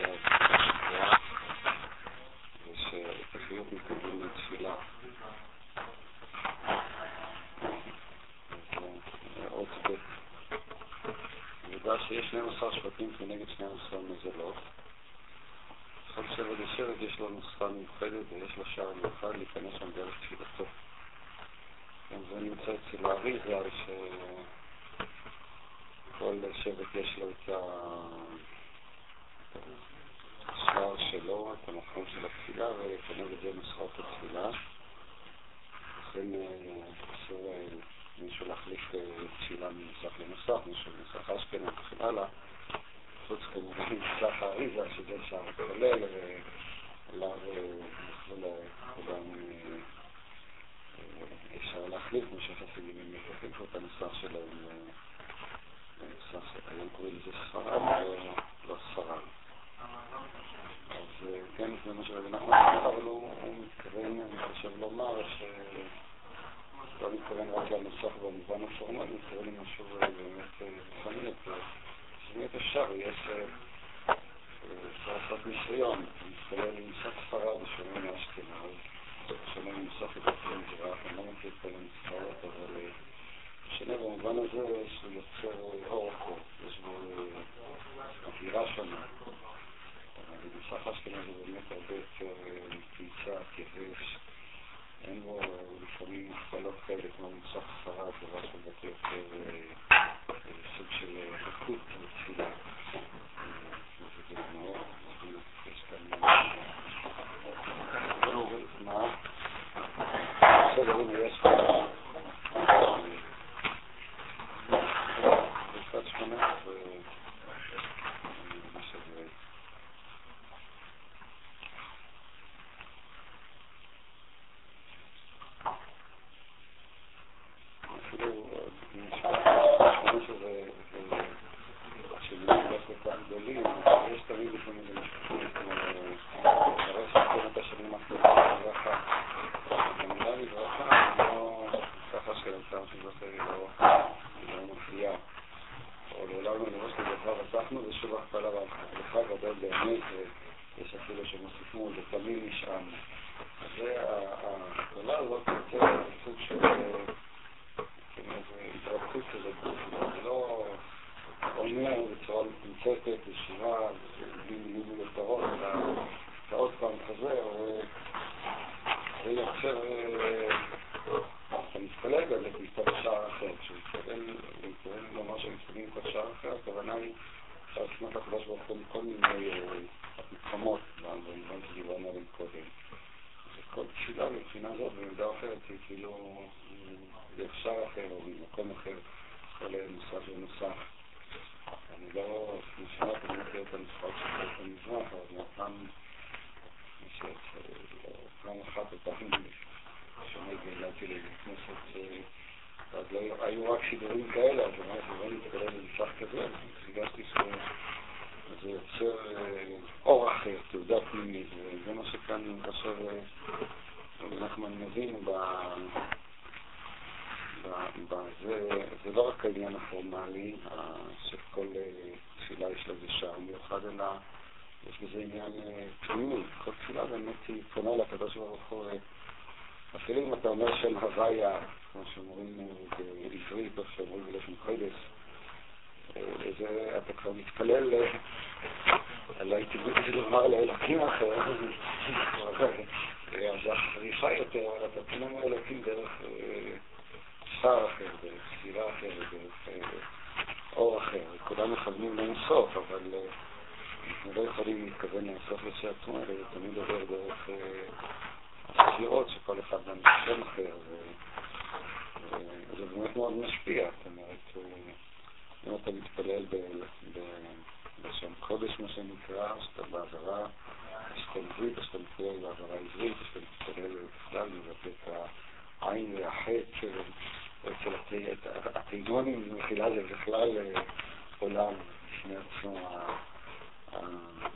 לגבוהה, ושאת החיוב מקבלים לתפילה. עוד ב' בגלל שיש 12 שבטים כנגד 12 נזלות. כל שבט ושבט יש לו נוסחה מיוחדת ויש לו שער מיוחד להיכנס שם דרך תפילתו. זה נמצא אצל האריזה, שכל שבט יש לו את השער שלו, את המקום של התפילה, וכנגד זה נוסחאות התפילה. לכן אה, אסור אה, מישהו להחליף אה, תפילה מנוסח לנוסח, מישהו מנוסח אשכנז וכן הלאה. חוץ כמובן מנוסח האריזה, שזה שער כולל, ועליו גם אפשר להחליף, כמו שהחסידים החליפו את הנוסח שלהם היום קוראים לזה ספרד, לא ספרד. כן, זה מה שרבי נחמן אומר, אבל הוא מתכוון, אני חושב לומר, ש... לא מתכוון רק לנוסח במובן הפורמלי, מתכוון למשהו באמת רוחני. שבאמת אפשר, יש... אפשר לעשות ניסיון, מתפלל לנוסח ספרד ושומע מאשכנז, שונה מנוסח את המזרח, אני לא מכיר את כל הנוסחאות, אבל שונה במובן הזה שהוא יוצר אור אחר, יש בו אווירה שונה. נוסח אשכנז הוא באמת הרבה יותר פריצה, כבש. אין בו לפעמים מכפלות כאלה כמו מנוסח ספרד, דבר שבטא יותר סוג של רכות ותפילה. וזה מאוד, יש כאן... מה? בסדר, הנה יש כאן... הוא מתפלל, לא הייתי רוצה לומר לאלוקים אחר, אה, אז החריפה יותר, אבל אתה פנום האלוקים דרך אה, שר אחר, דרך סביבה אחרת, דרך אה, אור אחר. כולם מכוונים לאינסוף, אבל אנחנו לא יכולים להתכוון לאינסוף עצמו, אלא זה תמיד עובר דרך סבירות שכל אחד מהם שם אחר, וזה באמת מאוד משפיע, זאת אומרת... אם אתה מתפלל בשם קודש, מה שנקרא, שאתה בעברה אשכנזית, או שאתה מתפלל בעברה עברית, או שאתה מתפלל בכלל מבטא את העין והחץ אצל התיגונים, מחילה זה בכלל אה, עולם בפני עצמו,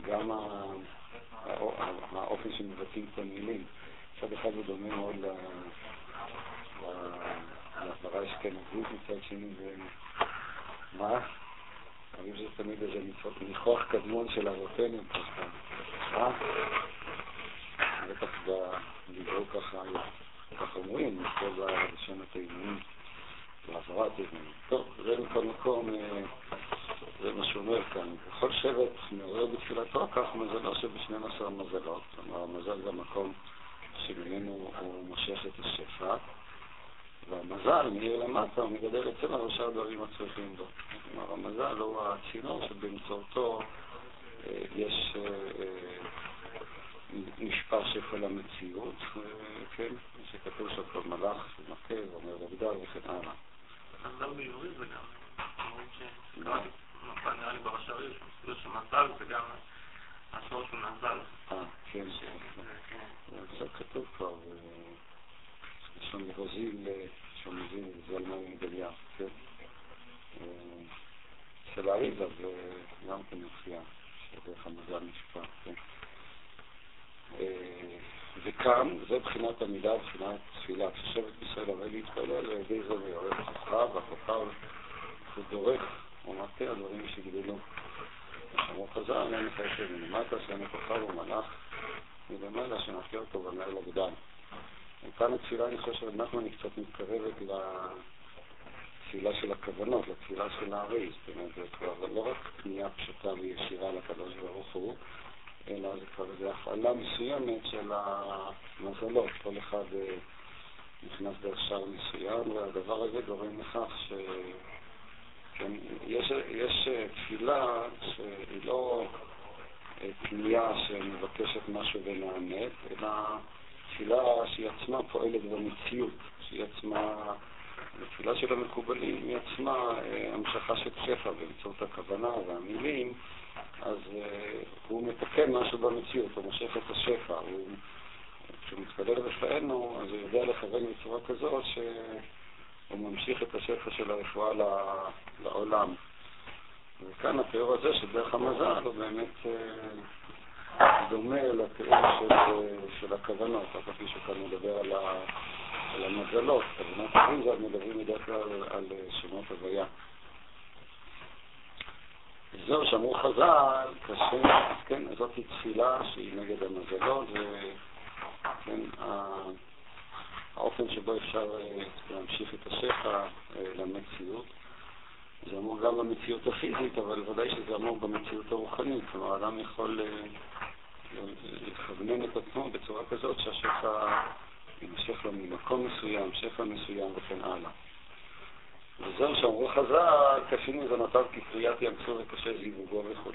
גם האופן שמבטאים את המילים. מצד אחד הוא דומה מאוד לעבירה אשכנזית, מצד שני זה... מה? אני חושב תמיד איזה ניחוח קדמון של הרופאים ככה, מה? בטח בדיבור ככה, ככה אומרים, כל בלשון התאימונים, בעברה תאימונים. טוב, זה מכל מקום, אה, זה מה שהוא אומר כאן. בכל שבט מעורר בתפילתו, כך מזלו שב-12 מזלות, כלומר מזל זה המקום שממנו הוא מושך את השפע. והמזל מאיר למטה הוא מגדל אצלנו שאר הדברים הצריכים בו. כלומר, המזל הוא הצינור שבאמצעותו אה, יש אה, נשפע שפע למציאות, כן, שכתוב שם כל מלאך ומכה ואומר לבדל וכן הלאה. מזל בעברית זה גם, ש... נראה לי ברש"רי, יש מזל וגם השור של מזל. אה, כן, זה כתוב כבר, שם רוזיל, שם מזיל, זלמן מדליה, כן. אצל האריזה זה גם כן מופיע, שדרך המזל נשפע, כן. אה, וכאן, זה בחינת עמידה, בחינת תפילה. כששבט ישראל הרי להתפלל, על ידי זה ויורד כוכב, והכוכב הוא דורך ומטה הדברים שיגדלו. אמרו חז"ל, אין לך מלמטה, שאין הכוכב הוא מלאך מלמעלה, שנפגע אותו במאר לגדל. וכאן התפילה, אני חושב שנחמן קצת מתקרבת לתפילה של הכוונות, לתפילה של הארי. זאת אומרת, זה כבר לא רק פנייה פשוטה וישירה לקדוש ברוך הוא, אלא זה כבר איזו הפעלה מסוימת של המזלות. כל אחד אה, נכנס דרך שער מסוים, והדבר הזה גורם לכך ש... כן, יש, יש אה, תפילה שהיא לא אה, פנייה שמבקשת משהו ונענית, אלא תפילה שהיא עצמה פועלת במציאות, שהיא עצמה, התפילה של המקובלים היא עצמה המשכה של שפע באמצעות הכוונה והמילים. אז uh, הוא מתקן משהו במציאות, הוא מושך את השפע. הוא, כשהוא מתפלל רפאנו, אז הוא יודע לכוון בצורה כזאת שהוא ממשיך את השפע של הרפואה לעולם. וכאן התיאור הזה של דרך המזל הוא באמת uh, דומה לתיאור של, של הכוונות, אף על שכאן מדבר על, ה, על המזלות. כוונות זה מדברים בדרך כלל על, על שמות הוויה. זהו שאמרו חז"ל, קשה, כן, זאת תפילה שהיא נגד המזלות, וכן, האופן שבו אפשר אה, להמשיך את השפע אה, למציאות. זה אמור גם במציאות הפיזית, אבל ודאי שזה אמור במציאות הרוחנית. כלומר, האדם יכול אה, לכוונן את עצמו בצורה כזאת שהשפע יימשך לו ממקום מסוים, שפע מסוים וכן הלאה. וזהו שאמרו חז"ל, קשים מזונותיו כקריאת ים סוף וקשה זיווגו וכו'.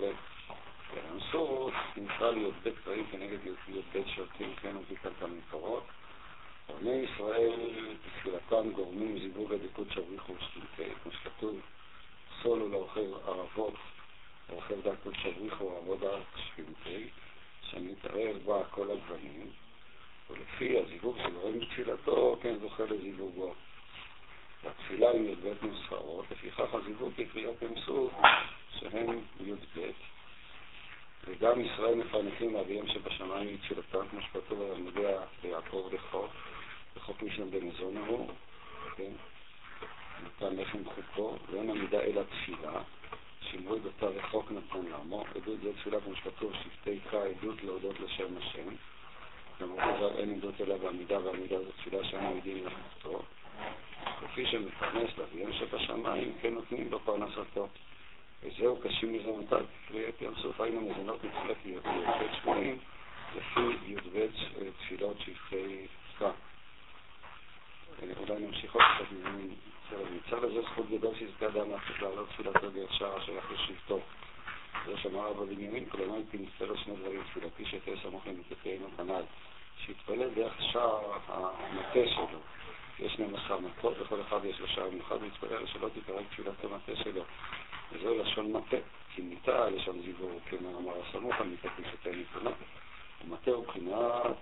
ים סוף נקרא לי"ב קרעים כנגד י"ב שרתים, כן, מביא כאן את המקורות. בני ישראל בתחילתם גורמים זיווג הדיקות שבריחו ושתינתי, כמו שכתוב, סולו לאוכל ערבות, לאוכל דקות שבריחו עבודה שתינתי, שמתערב בה כל הגוונים, ולפי הזיווג שגורם בתחילתו, כן, זוכה לזיווגו. והתפילה עם י"ב נוסחאות, לפיכך הזיווג בקריאת ים סוף שהן י"ב, וגם ישראל מפרנסים לאביהם שבשמיים מתפילתם, כמו שכתוב על עמודי ביעקב לחוק, לחוק משנה במזון ההוא, כן? נתן לחם חוקו, ואין עמידה אלא תפילה, שמרוי בתא רחוק נתן לעמו, עדות זה תפילה כמו שכתוב, שבטי קה עדות להודות לשם השם, כלומר אין עדות אלא בעמידה, ועמידה זו תפילה שאנו יודעים לחוקתו. כפי שמפרנס לאביהם שבשמיים, כן נותנים לו פרנסתו. וזהו קשים מזונותיו, קריאת ים סוף היינו מזונות מתחילת י"ב שקלים, לפי י"ב תפילות שפחי פסקה. אולי נמשיך עוד קצת מזמין. נמצא לזה זכות גדול שיזכה אדם להפך לעלות תפילתו דרך שער השייך לשבטו. זה שאמר אבא בנימין, כלומר הייתי מצטער שני דברים, תפילתי שתהיה סמוך למיתתנו כנ"ל. שיתפלל דרך שער המטה שלו. יש להם עשר מכות, לכל אחד יש לו שער מיוחד, להתפלל שלא תקרא תפילת המטה שלו. וזהו לשון מטה, כי מיטה לשון זיבור, כמר אמר הסמוך, המיטה כניסתי נתונה. המטה הוא בחינת,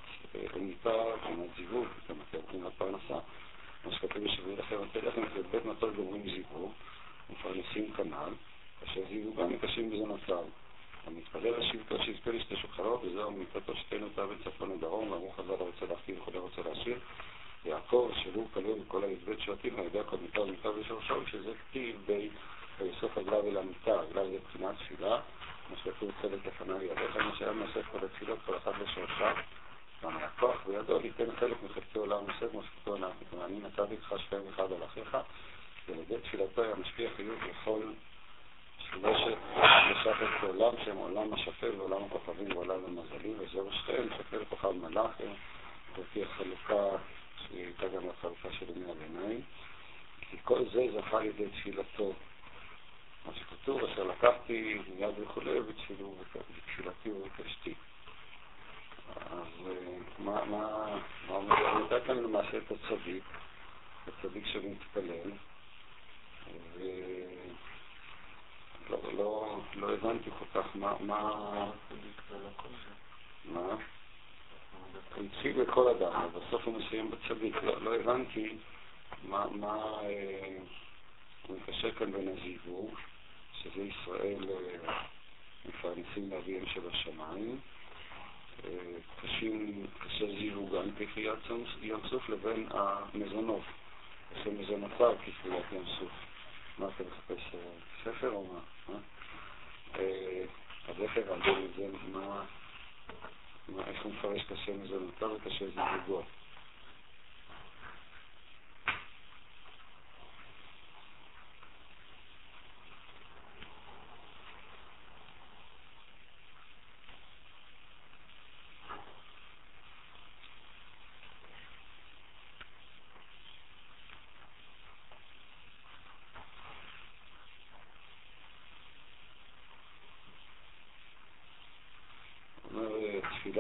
הוא מיטה, בחינת זיווג, המטה הוא בחינת פרנסה. מה שכתוב בשביל לכם, התלחם של בית מצוי גורמים זיוו, ומפרנסים כנ"ל, אשר זיוו גם מקשים בזה בזונותיו. המתפלל לשבטו שיזכה לשתי שולחנות, וזהו מיתתו שתינו אותה בצפון ודרום, ואמרו חז"ל לא הרוצה להכתיב וכל לא רוצה להשאיר. יעקב, שלו כלול בכל הי"ב שבטים, על ידי הכל מיטב ומיטב ושורשו, שזה כתיב ביסוף הגלב אל המיטה, הגלב זה מבחינת תפילה, מה שכתוב צדק לפניו ידיך, מה שהיה מעשה כל התפילות, כל אחת בשורשיו.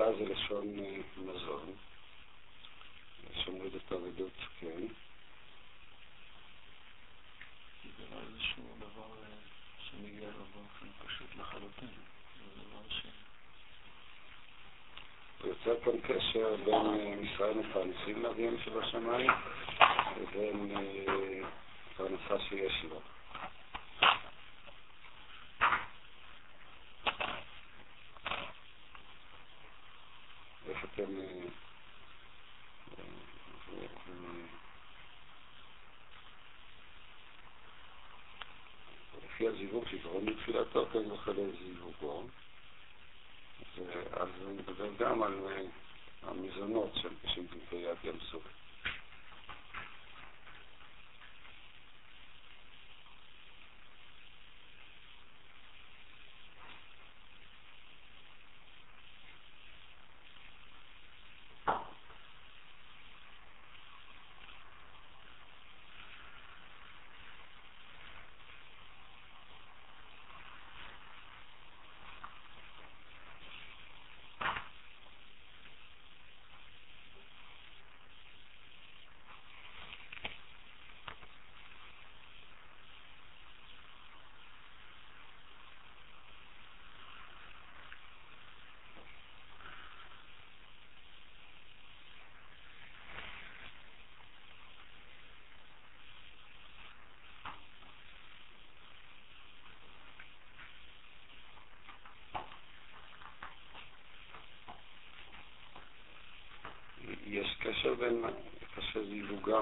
עבודה זה לשון אה, מזון, לשון רדת אבדות, כן. זה לא איזשהו דבר אה, שמגיע לו באופן פשוט לחלוטין, זה דבר ש... יוצר כאן קשר בין אה, ישראל מפרנסים לאביהם שבשמיים לבין פרנסה שיש לו.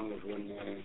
song was when uh,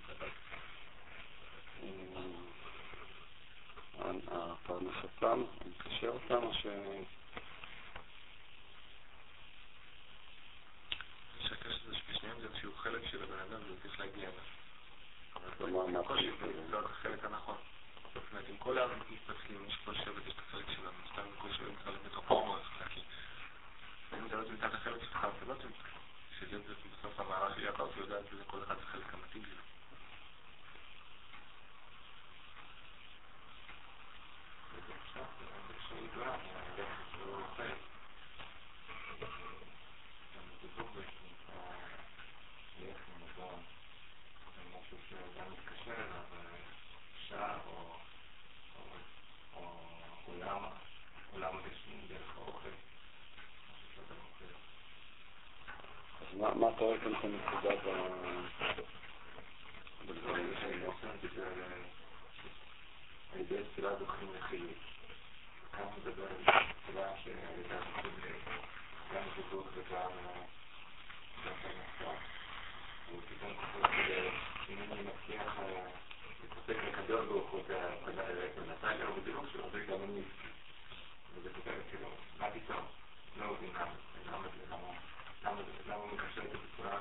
מה קורה כאן כנקודה ב... וזה כותב כאילו, מה פתאום? לא מבין למה, למה זה, למה... כל כך שייכת בצורה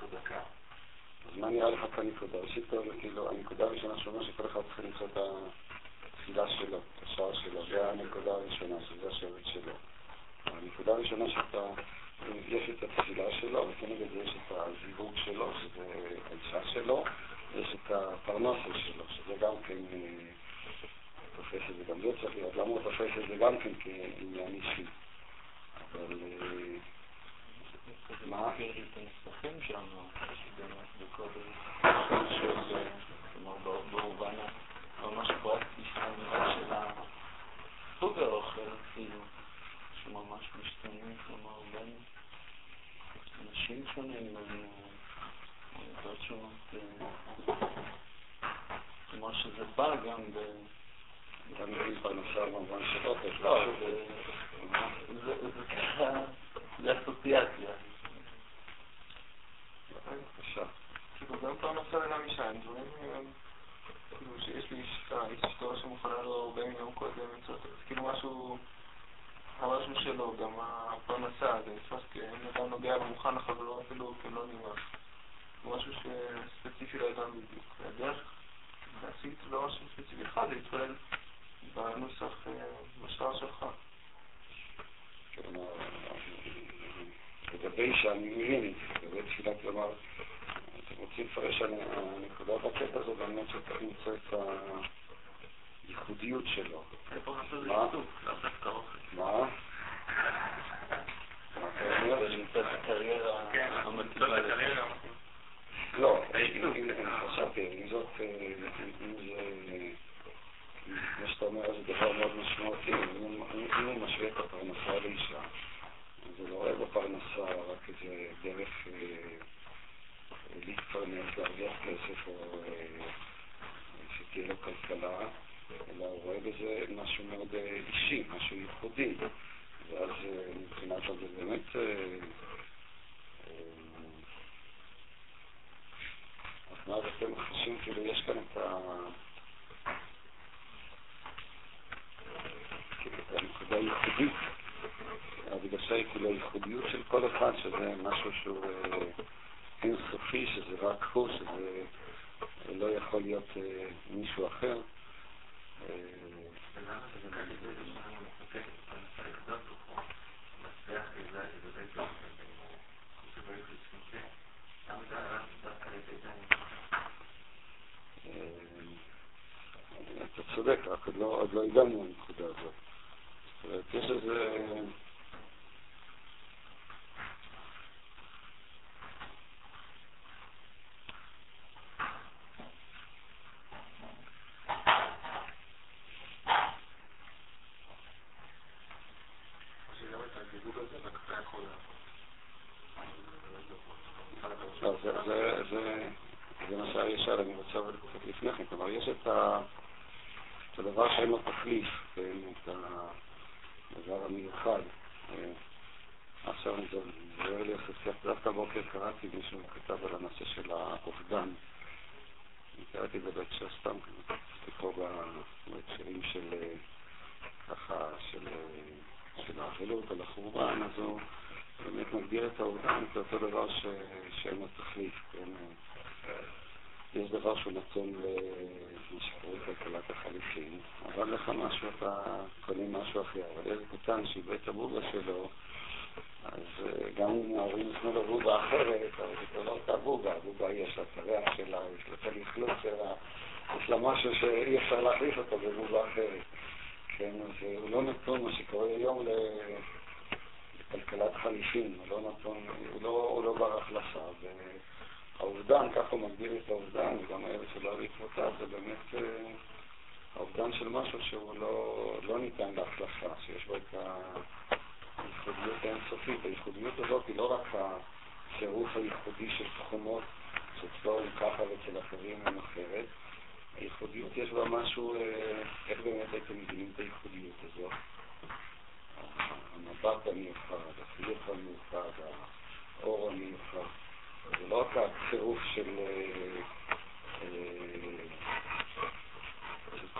כל אז מה נראה לך כנקודה? ראשית כל, כאילו, הנקודה הראשונה שאומר שכל אחד צריך למצוא את התפילה שלו, את השער שלו, זה הנקודה הראשונה, שזה השבט שלו. הנקודה הראשונה שאתה, יש את התפילה שלו, וכנגד יש את הזיווג שלו, שזה האישה שלו, יש את הפרנסה שלו, שזה גם כן... אה, תופס את זה גם זה צריך להיות, למה הוא תופס את זה גם כן כעניין אישי? אבל... אה, אה, מה? במובן הממש פרקטי של האמירה של סוג האוכל, כאילו, שממש משתנים, כלומר בין אנשים שונים, בין עדות שונות, כלומר שזה בא גם ב... אתה מבין פרנסה במובן של אוכל. לא, זה אסוציאציה. בבקשה. כאילו גם פרנסה וגם אישה, הם דברים, כאילו שיש לי אשתו שמוכנה לו הרבה מיליון קודם, כאילו משהו, המשהו שלו, גם הפרנסה, זה נתפס כאם אדם נוגע במוכן לחברו אפילו כלא נמאס. משהו שספציפי לאדם בדיוק. הדרך להשיג לא משהו ספציפי אחד, להתפלל בנוסח בשער שלך. לגבי שאני מבין, לגבי תפילה, כלומר, אתם רוצים לפרש על הנקודה בקטע הזו באמת שצריך למצוא את הייחודיות שלו. מה? מה? מה אתה אומר? למצוא את הקריירה המתאימה. לא, חשבתי, אם זאת, אם זה, כמו שאתה אומר, זה דבר מאוד משמעותי, אם הוא משווה את הפרנסה לאישה, הוא לא רואה בפרנסה רק איזה דרך להתפרנס, להרוויח כסף, או שתהיה לו כלכלה, אלא הוא רואה בזה משהו מאוד אישי, משהו ייחודי, ואז מבחינת זה באמת אז מה אתם חושבים, כאילו יש כאן את ה... כאילו את הנקודה הייחודית, ההדגשה היא כאילו הייחודיות של כל אחד, שזה משהו שהוא אינסופי, שזה רק הוא, שזה לא יכול להיות מישהו אחר. אתה צודק, רק לא, עוד לא הגענו לנקודה הזאת. זאת אומרת, יש איזה...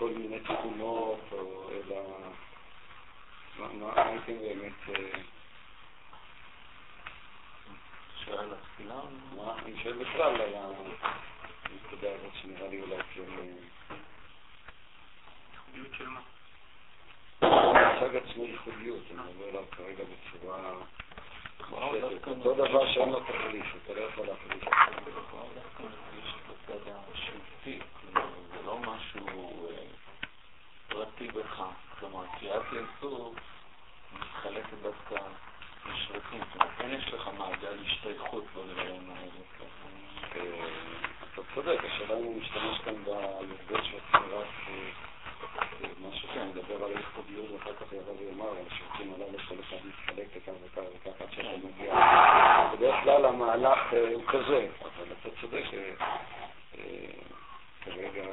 כל מיני תכונות, אלא מה הייתם באמת... שואל התפילה? מה, אני שואל בכלל על. הנקודה הזאת שנראה לי אולי כן... ייחודיות של מה? המושג עצמו ייחודיות, אני מדבר עליו כרגע בצורה... אותו דבר שאין לו תחליף, אתה לא יכול להחליף. פרטי בך. כלומר, קריאת יסוד מתחלקת דווקא לשבטים. זאת אומרת, אין יש לך מעגל השתייכות בדברים האלה. אה, אתה צודק, השאלה אם הוא משתמש כאן בהרגש והצמירה משהו שאני מדבר על ייחודיות ואחר כך יבוא ויאמר על השירותים הללו כל אחד מתחלק לכך וכך וכך עד שאתה מגיע. בדרך כלל המהלך אה, הוא כזה, אבל אתה צודק שכרגע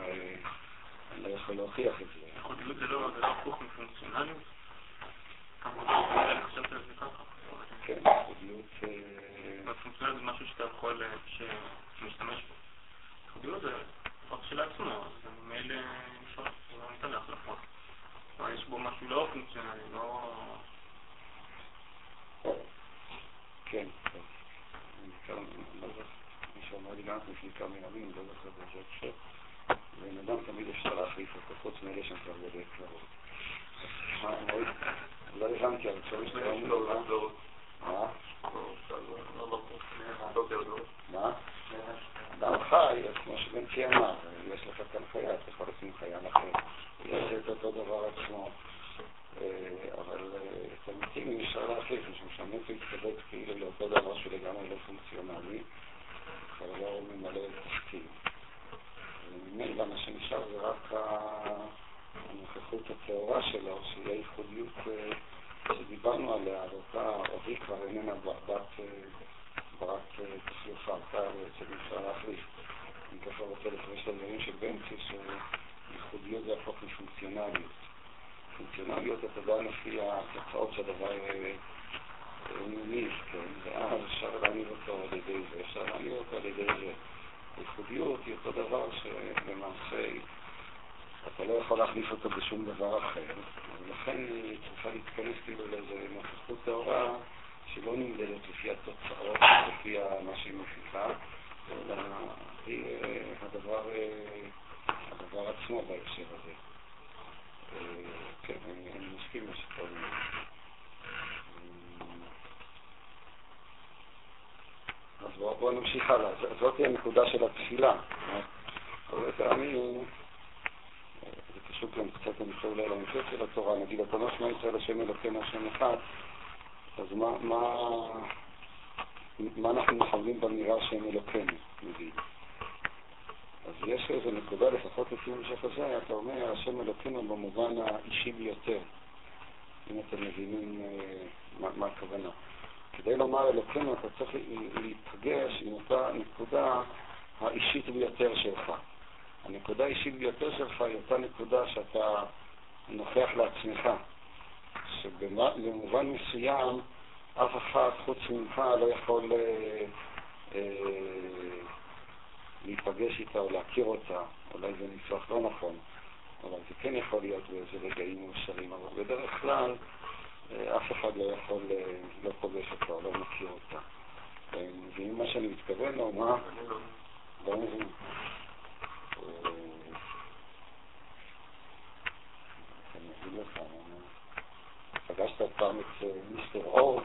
אני לא יכול להוכיח את זה. ייחודיות זה לא זה לא הפוך מפונקציונליות? כן, ייחודיות... אה, פונקציונליות זה משהו שאתה יכול, אה, שמשתמש בו. ייחודיות זה דבר כשלעצמו, אז ממילא לא ניתן להחלפות. כלומר, יש בו משהו לא פונקציונלי, לא... כן, לא מישהו אמר לי גם לפני כמה ימים, לא זוכר באיזה הקשר. בן אדם תמיד אפשר להחליף אותו, חוץ מאלה שהם כבר. מה, מאוד? לא הבנתי, אבל שאתה אומר... מה? אדם חי, כמו שבנצי אמר, יש לך כאן חיה, אתה יכול לשים חיה אחרת. את אותו דבר עצמו. אה, אבל אה, את המתים אי אפשר להחליף, משום שהמת מתכבד כאילו לאותו דבר שהוא לגמרי לא פונקציונלי, אבל לא ממלא תפקיד. וממילא מה שנשאר זה רק הנוכחות הטהורה שלו, שהיא הייחודיות אה, שדיברנו עליה, על אותה אורי כבר איננה בת ברת תחלופה, אותה בעצם אפשר להחליף. אני ככה רוצה לפרש את הדברים של בנצי, שייחודיות זה הפוך מפונקציונליות. פונקציונליות אתה יודע לפי התוצאות שהדבר מניב, כן, ואז אפשר להניב אותו על ידי זה, אפשר להניב אותו על ידי זה. ייחודיות היא אותו דבר שלמעשה אתה לא יכול להחליף אותו בשום דבר אחר, ולכן היא צריכה להתכנס כאילו לאיזו נוכחות טהורה שלא נמדדת לפי התוצאות, לפי מה שהיא מפיקה, אלא היא הדבר, הדבר עצמו בהקשר הזה. כן, אני מסכים עם שאתה אומר. אז בואו נמשיך הלאה. זאת הנקודה של התפילה. הרבה פעמים זה קשור גם קצת, אני חושב, אולי לנושא של התורה. נגיד, אתה אומר שמע ישראל השם אלוקינו השם אחד, אז מה, אנחנו מכוונים באמירה השם אלוקינו, נגיד? אז יש איזו נקודה, לפחות לפי המשך הזה, אתה אומר השם אלוקינו במובן האישי ביותר, אם אתם מבינים אה, מה, מה הכוונה. כדי לומר אלוקינו אתה צריך להיפגש עם אותה נקודה האישית ביותר שלך. הנקודה האישית ביותר שלך היא אותה נקודה שאתה נוכח לעצמך, שבמובן מסוים אף אחד חוץ ממך לא יכול אה, אה, להיפגש איתה או להכיר אותה, אולי זה ניסוח לא נכון, אבל זה כן יכול להיות באיזה רגעים מאושרים, אבל בדרך כלל אה, אף אחד לא יכול, אה, לא פוגש אותה, לא מכיר אותה. מבינים מה שאני מתכוון או מה? לא מבין. אה, אני אגיד לך, פגשת פעם את מיסטר אור,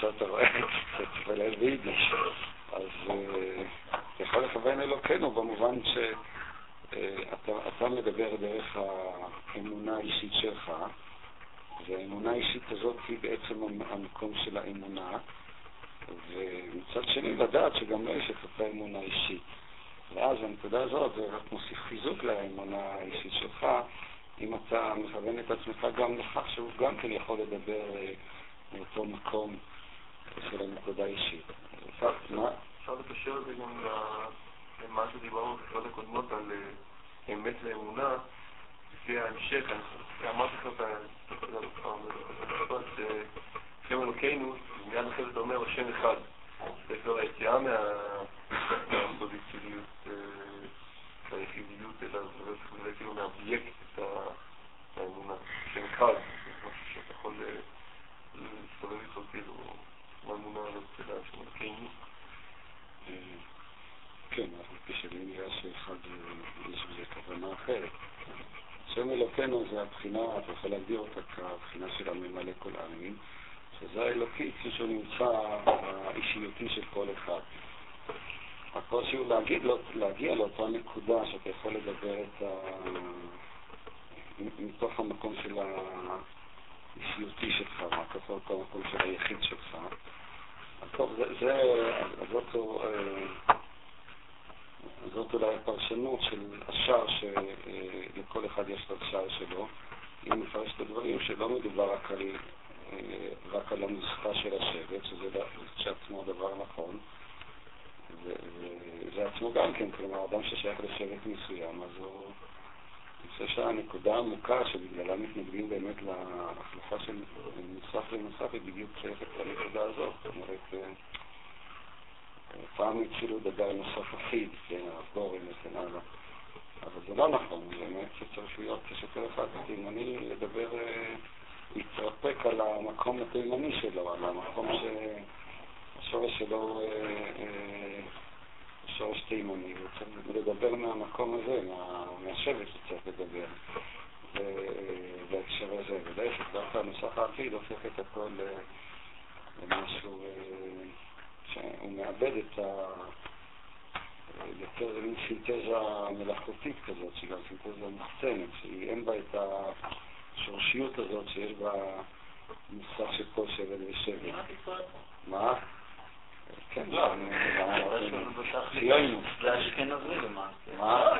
זהו, עכשיו אתה רואה, תתפלל ביידיש. אז אתה יכול לכוון אלוקינו במובן שאתה מדבר דרך האמונה האישית שלך, והאמונה האישית הזאת היא בעצם המקום של האמונה, ומצד שני לדעת שגם לא יש את אותה אמונה אישית. ואז הנקודה הזאת זה רק מוסיף חיזוק לאמונה האישית שלך, אם אתה מכוון את עצמך גם לכך שהוא גם כן יכול לדבר אה, מאותו מקום של הנקודה האישית. אפשר לקשר את זה גם למה שדיברנו בקריאות הקודמות על אה, אמת ואמונה, לפי ההמשך, אמרתי לך את שם אלוקינו, מיד אחרי זה אתה אומר השם אחד. זה כבר היציאה מהפוזיטיביות והיחידיות, אלא זה כאילו מאבייקט את האמונה. שם אחד, זה משהו שאתה יכול להסתובב איתו כאילו, האמונה הזאת, אתה יודע, שם אלוקינו. כן, אבל כשלי נראה שאחד יש בזה כוונה אחרת. שם אלוקינו זה הבחינה, אתה יכול להגדיר אותה כבחינה של הממלא כל העמים, שזה האלוקי כפי שהוא נמצא באישיותי של כל אחד. הקושי הוא להגיד, להגיע לאותה נקודה שאתה יכול לדבר את ה... מתוך המקום של האישיותי שלך, מתוך המקום של היחיד שלך. טוב, זה, זה, זאת, אה, זאת אולי הפרשנות של השער שלכל אחד יש את השער שלו. אם נפרש את הדברים שלא מדובר רק על, אה, רק על הנוסחה של השבט, שזה כשעצמו דבר נכון, וזה עצמו גם כן, כלומר, אדם ששייך לשבט מסוים, אז הוא... חושב שהנקודה העמוקה שבגללה מתנגדים באמת להחלפה של נוסף לנוסף היא בדיוק שייכת לנקודה הזאת. זאת אומרת, אה, פעם התחילו לדבר נוסף אחיד, כן, הגורן וכן הלאה. אבל זה לא נכון, באמת שצריך להיות שכל אחד תימני לדבר, אה, להתרפק על המקום התימני שלו, על המקום שהשורש שלו אה, שורש תימני, הוא צריך לדבר מהמקום הזה, מהשבט הוא צריך לדבר. בהקשר הזה, ולהפך, דווקא הנוסח העתיד הופך את הכל למשהו שהוא מאבד את ה... יותר מין סינתזה מלאכותית כזאת, שהיא גם סינתזה מוחצנת, שאין בה את השורשיות הזאת שיש בה מושג של כל שבט ושבט. מה? כן, לא, ציונות. זה אשכנזי למעשה. מה?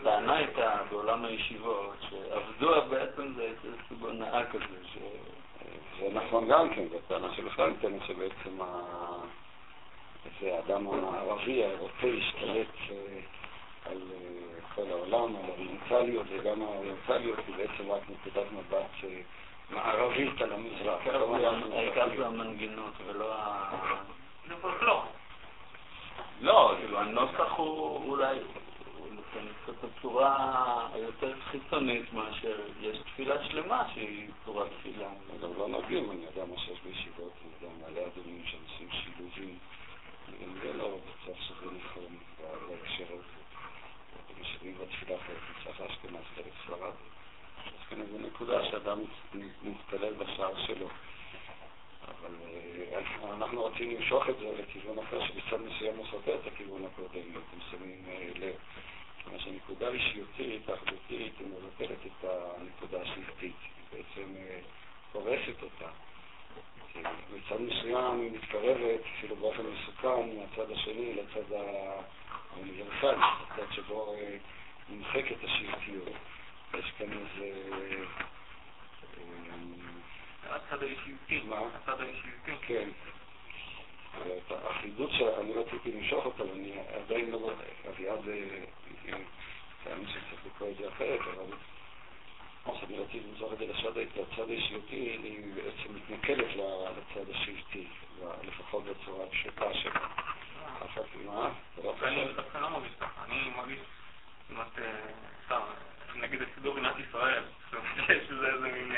הטענה הייתה בעולם הישיבות, שעבדו בעצם זה סוג הונאה כזה. זה נכון גם כן, זו טענה שבכלל ניתנת שבעצם האדם המערבי, האירופאי, השתלט אה, על אה, כל העולם, על האוריינטליות, וגם האוריינטליות היא בעצם רק נקודת מבט אה, מערבית על המזרח. העיקר זה המנגינות ולא ה... זה פולקלור. לא, כאילו הנוסח הוא אולי, הוא נותן קצת הצורה היותר חיצונית מאשר יש תפילה שלמה שהיא צורת תפילה. גם לא נוגעים, אני יודע מה שיש בישיבות, אני יודע מעלה אדומים שעושים שילובים, גם זה לא בצד שזה נכון בהקשר הזה. משנים בתפילה אחרת מצד אשכנז חלק ספרד. אז כן, זו נקודה שאדם מתפלל בשער שלו. אבל אה, אנחנו רוצים למשוך את זה לכיוון אחר שבצד מסוים הוא סותר את הכיוון הקודם, אתם שמים אה, לב. כלומר שהנקודה האישיותית, האחדותית, היא מבטלת את הנקודה השבטית, היא בעצם אה, הורסת אותה. מצד מסוים היא מתקרבת, אפילו באופן מסוכן, מהצד השני לצד האוניברסלי, הצד שבו נמחקת השבטיות. יש כאן איזה... הצד האישיותי, הצד האישיותי. כן. החידוד שאני רציתי למשוך אותו, ואני עדיין לא... רואה, אביעד, אני אה, אה, שצריך לקרוא את זה אחרת, אבל מה שאני רציתי למשוך את זה לשד הצד האישיותי, היא בעצם מתנכלת לצד השבטי, לפחות בצורה הפשוטה שלה. מה? אני דווקא לא מרגיש ככה, אני מרגיש כמעט, אה, סתם, נגיד הסידור במדינת ישראל, שזה איזה מין...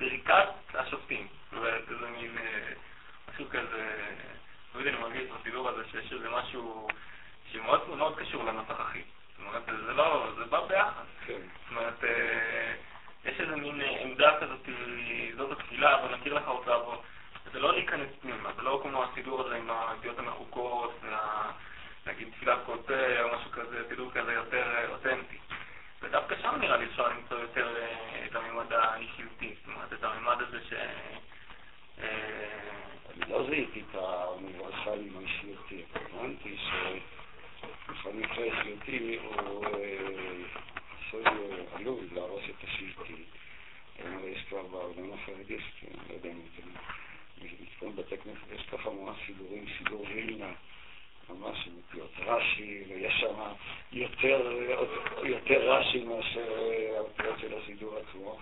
ברכת השופטים, זאת אומרת, איזה מין משהו כזה, לא יודע, אני מרגיש בסידור הזה שיש איזה משהו שמאוד מאוד קשור לנוסח אחי. זאת אומרת, זה לא, זה בא ביחד. זאת אומרת, יש איזה מין עמדה כזאת, זאת התפילה, בוא נכיר לך אותה, בוא. זה לא להיכנס פנימה, זה לא כמו הסידור הזה עם הידיעות המחוקות, נגיד תפילת קוטה או משהו כזה, סידור כזה יותר אותנטי. ודווקא שם נראה לי אפשר למצוא יותר את הממד האישיותי, את הממד הזה ש... אני לא זיהיתי את המברכה עם האישיותי, הבנתי שבכל מקרה אישיותי הוא עשוי עלול להרוס את השבטי. יש כבר בעולם החרדי, לא יודע אם אתם מתכוונים בתי כנסת, יש ככה ממש סידורים, סידור וילנה, ממש עם אותיות רש"י, ויש שם יותר, יותר רש"י מאשר האותיות של הסידור עצמו.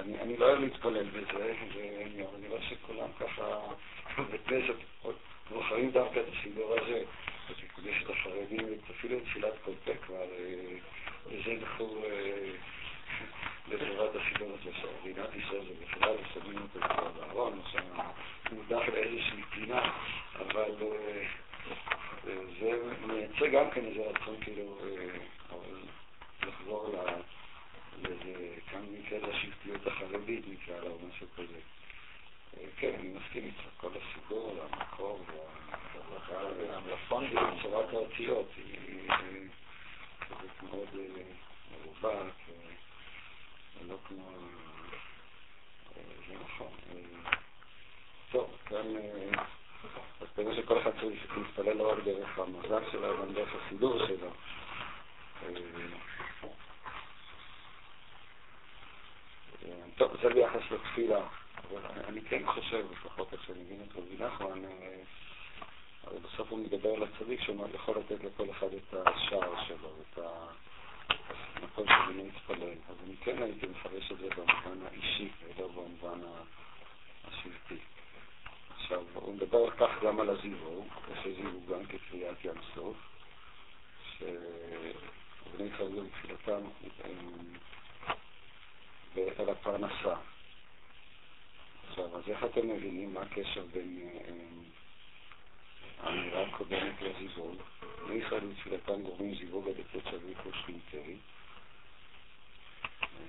אני, אני לא אוהב להתפלל בזה, ואני רואה שכולם ככה בכנסת בוחרים דווקא את הסידור הזה. יש את החרדים, אפילו תפילת כל פה כבר, וזה זכו לטובת הסידור הזה של מדינת ישראל, זה בכלל שמים אותו כבר בארון, שם מודח לאיזושהי פינה, אבל זה מייצג גם כן איזה רצון כאילו לחזור לאיזה, כאן נקרא לשבטיות החרדית, נקרא לה, או משהו כזה. כן, אני מסכים איתך, כל הסיפור, המקור, והמלפון בצורת האותיות, היא כזאת מאוד מרובעת, ולא כמו... זה נכון. טוב, כאן... אז כנראה שכל אחד צריך להתפלל לא רק דרך המזל שלו, אבל דרך הסידור שלו. טוב, זה ביחס לתפילה. אבל אני כן חושב, לפחות איך שאני מבין את רבי נחמן, הרי בסוף הוא מדבר על הצדיק שהוא יכול לתת לכל אחד את השער שלו, את המקום שבו להתפלל. אז אני כן הייתי מפרש את זה במובן האישי, ולא במובן השבטי. עכשיו, הוא מדבר כך גם על הזיווג, יש זיווג גם כקריאת ים סוף, שבני ישראל בתפילתם על הפרנסה. עכשיו, אז איך אתם מבינים מה הקשר בין האמירה הקודמת לזיווג? בני ישראל בתפילתם גורמים זיווג הדקות שביחו שכינתי,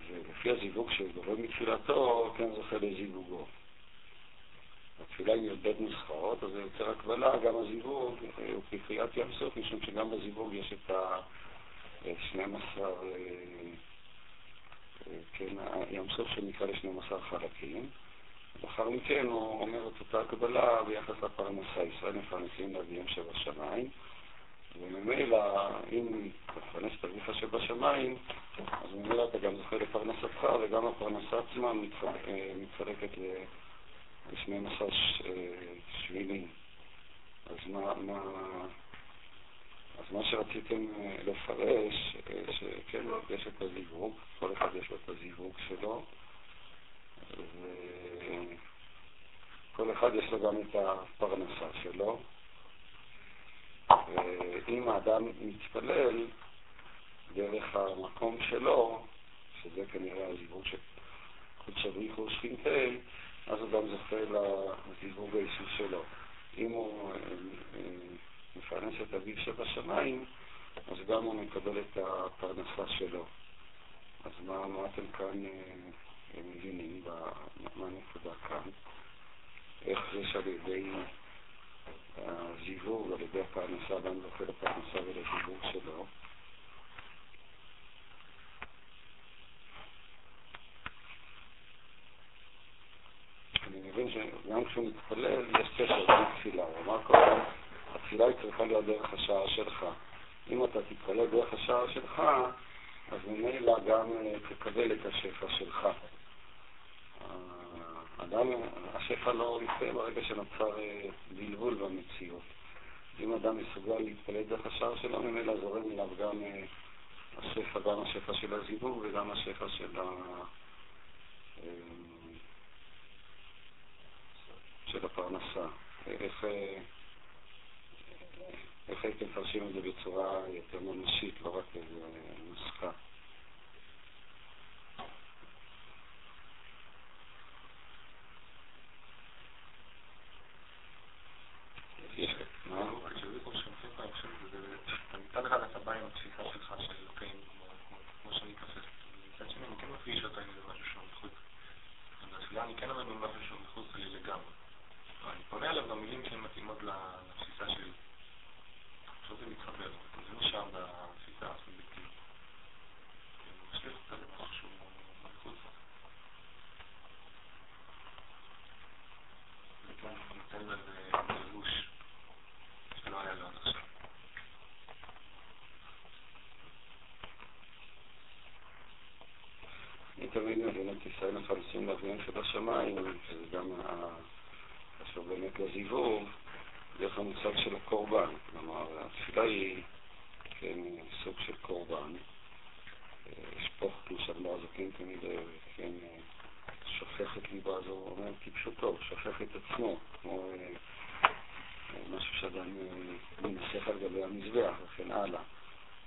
ולפי הזיווג שגורם בתפילתו, כן זוכה לזיווגו. התפילה היא י"ב נוסחאות, אז זה יוצר הקבלה, גם הזיווג הוא כקריאת ים סוף, משום שגם בזיווג יש את ה-12, כן, ים סוף שנקרא ל-12 חלקים. לאחר מכן הוא אומר את אותה הקבלה ביחס לפרנסה. ישראל מפרנסים לאביהם שבשמיים, וממילא, אם תפרנס את אביך שבשמיים, אז ממילא אתה גם זוכה לפרנסתך, וגם הפרנסה עצמה מתחלקת ל-12 שבילים. אז מה, מה, אז מה שרציתם לפרש, שכן, יש את הזיווג, כל אחד יש לו את הזיווג שלו, וכל אחד יש לו גם את הפרנסה שלו. ואם האדם מתפלל דרך המקום שלו, שזה כנראה הזיווג של קודש אבריחו שכינתי, אז הוא גם זוכה לזיווג האישי שלו. אם הוא מפרנס את אביו שבשמיים, אז גם הוא מקבל את הפרנסה שלו. אז מה, מה אתם כאן מבינים, מה הנקודה כאן? איך זה שעל ידי הזיווג, על ידי הפרנסה, אדם זוכה לפרנסה ולזיווג שלו? אני מבין שגם כשהוא מתפלל יש קשר בין תפילה. הוא אמר קודם, התפילה היא צריכה להיות דרך השער שלך. אם אתה תתפלל דרך השער שלך, אז ממילא גם תקבל את השפע שלך. אדם, השפע לא יסתיים ברגע שנוצר בלבול במציאות. אם אדם מסוגל להתפלל דרך השער שלו, ממילא זורם אליו גם השפע, גם השפע של הזיווג וגם השפע של, ה... של הפרנסה. איך, איך הייתם מפרשים את זה בצורה יותר ממשית, לא רק איזו נוסחה? מצד אחד אתה בא עם התפיסה שלך של אלוקים, כמו שאני תופס, מצד שני אני כן מפגיש אותה עם משהו שהוא מחוץ. בתפילה אני כן עומד במשהו שהוא מחוץ לי לגמרי. אני פונה אליו במילים שהן מתאימות לתפיסה שלי. עכשיו זה מתחבר, זה נשאר בתפיסה הסובייקטיבית. אני משליך אותה למשהו שהוא מחוץ. וכן, נותן לזה לבוש שלא היה לו עד עכשיו. אני תמיד מבין את ישראל הפלסטין לאביהם שבשמיים, שזה גם חשוב באמת לזיווג, דרך המושג של הקורבן. כלומר, התפילה היא כן סוג של קורבן. אשפוך, כמו שאמר הזקן תמיד, כן, שופך את ליבו, אז הוא אומר כפשוטו, שופך את עצמו, כמו משהו שאדם מנסח על גבי המזבח וכן הלאה.